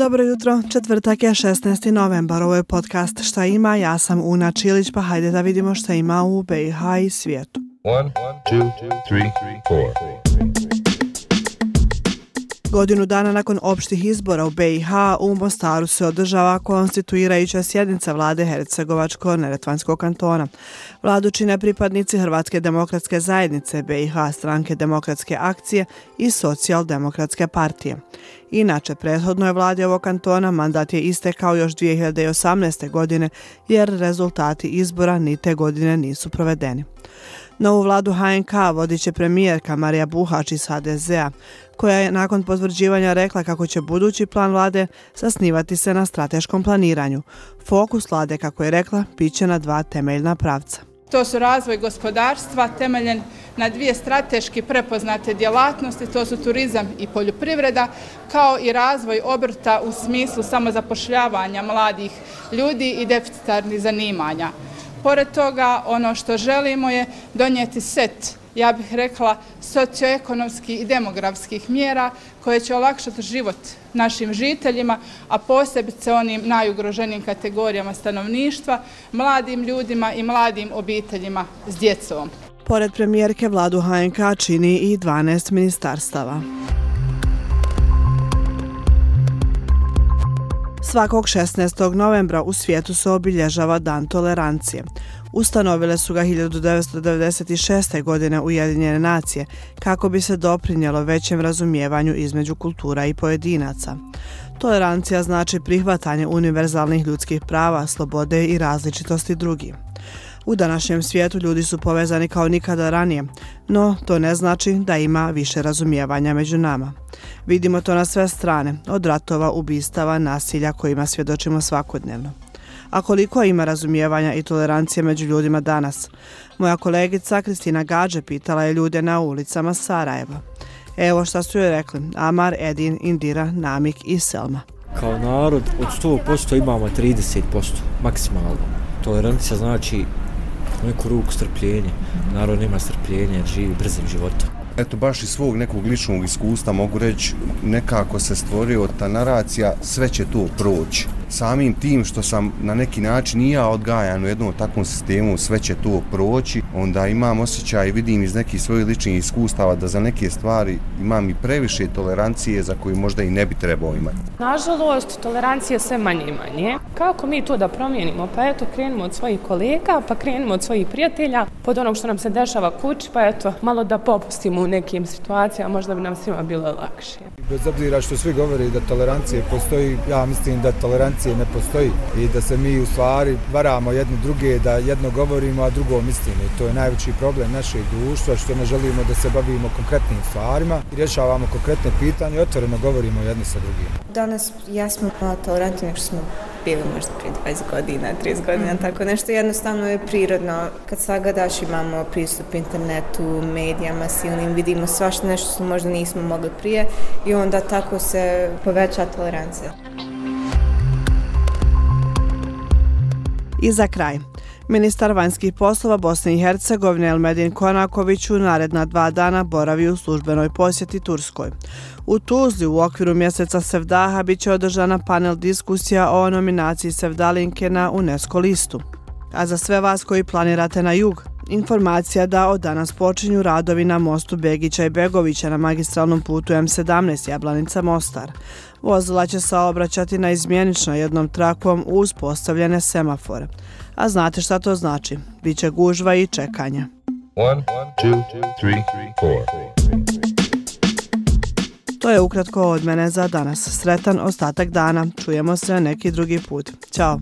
Dobro jutro, četvrtak je 16. novembar, ovo je podcast Šta ima, ja sam Una Čilić, pa hajde da vidimo šta ima u BiH i svijetu. 1, 2, 3, 4, 4. Godinu dana nakon opštih izbora u BiH, u Mostaru se održava konstituirajuća sjednica vlade Hercegovačko-Neretvanskog kantona. Vladu čine pripadnici Hrvatske demokratske zajednice, BiH stranke demokratske akcije i socijaldemokratske partije. Inače, prethodno je vladi ovog kantona mandat je istekao još 2018. godine jer rezultati izbora ni te godine nisu provedeni. Novu vladu HNK vodit će premijerka Marija Buhač iz HDZ-a, koja je nakon potvrđivanja rekla kako će budući plan vlade sasnivati se na strateškom planiranju. Fokus vlade, kako je rekla, piće na dva temeljna pravca. To su razvoj gospodarstva temeljen na dvije strateški prepoznate djelatnosti, to su turizam i poljoprivreda, kao i razvoj obrta u smislu samozapošljavanja mladih ljudi i deficitarnih zanimanja. Pored toga, ono što želimo je donijeti set, ja bih rekla, socioekonomskih i demografskih mjera koje će olakšati život našim žiteljima, a posebice onim najugroženijim kategorijama stanovništva, mladim ljudima i mladim obiteljima s djecom. Pored premijerke vladu HNK čini i 12 ministarstava. Svakog 16. novembra u svijetu se obilježava Dan tolerancije. Ustanovile su ga 1996. godine Ujedinjene nacije kako bi se doprinjelo većem razumijevanju između kultura i pojedinaca. Tolerancija znači prihvatanje univerzalnih ljudskih prava, slobode i različitosti drugih. U današnjem svijetu ljudi su povezani kao nikada ranije, no to ne znači da ima više razumijevanja među nama. Vidimo to na sve strane, od ratova, ubistava, nasilja kojima svjedočimo svakodnevno. A koliko ima razumijevanja i tolerancije među ljudima danas? Moja kolegica Kristina Gađe pitala je ljude na ulicama Sarajeva. Evo šta su joj rekli Amar, Edin, Indira, Namik i Selma. Kao narod od 100% imamo 30% maksimalno. Tolerancija znači neku ruku strpljenje. Narod nema strpljenja jer živi brzim životom. Eto, baš iz svog nekog ličnog iskustva mogu reći, nekako se stvorio ta naracija, sve će to proći samim tim što sam na neki način i ja odgajan u jednom takvom sistemu, sve će to proći, onda imam osjećaj i vidim iz nekih svojih ličnih iskustava da za neke stvari imam i previše tolerancije za koju možda i ne bi trebao imati. Nažalost, tolerancije sve manje i manje. Kako mi to da promijenimo? Pa eto, krenimo od svojih kolega, pa krenimo od svojih prijatelja, pod onog što nam se dešava kući, pa eto, malo da popustimo u nekim situacijama, možda bi nam svima bilo lakše. Bez obzira što svi govori da tolerancije postoji, ja mislim da tolerancije ne postoji i da se mi u stvari varamo jedni druge, da jedno govorimo, a drugo mislimo. I to je najveći problem našeg društva, što ne želimo da se bavimo konkretnim stvarima i rješavamo konkretne pitanje i otvoreno govorimo jedni sa drugim. Danas jesmo tolerantni nego što smo bili možda prije 20 godina, 30 godina, mm. tako nešto jednostavno je prirodno. Kad sagadaš imamo pristup internetu, medijama, silnim, vidimo svašta nešto što možda nismo mogli prije i onda tako se poveća tolerancija. I za kraj. Ministar vanjskih poslova Bosne i Hercegovine Elmedin Konaković u naredna dva dana boravi u službenoj posjeti Turskoj. U Tuzli u okviru mjeseca Sevdaha bit će održana panel diskusija o nominaciji Sevdalinke na UNESCO listu. A za sve vas koji planirate na jug, informacija da od danas počinju radovi na mostu Begića i Begovića na magistralnom putu M17 Jablanica Mostar. Vozila će se obraćati na izmjenično jednom trakom uz postavljene semafore. A znate šta to znači? Biće gužva i čekanja. One, two, three, to je ukratko od mene za danas. Sretan ostatak dana. Čujemo se neki drugi put. Ćao.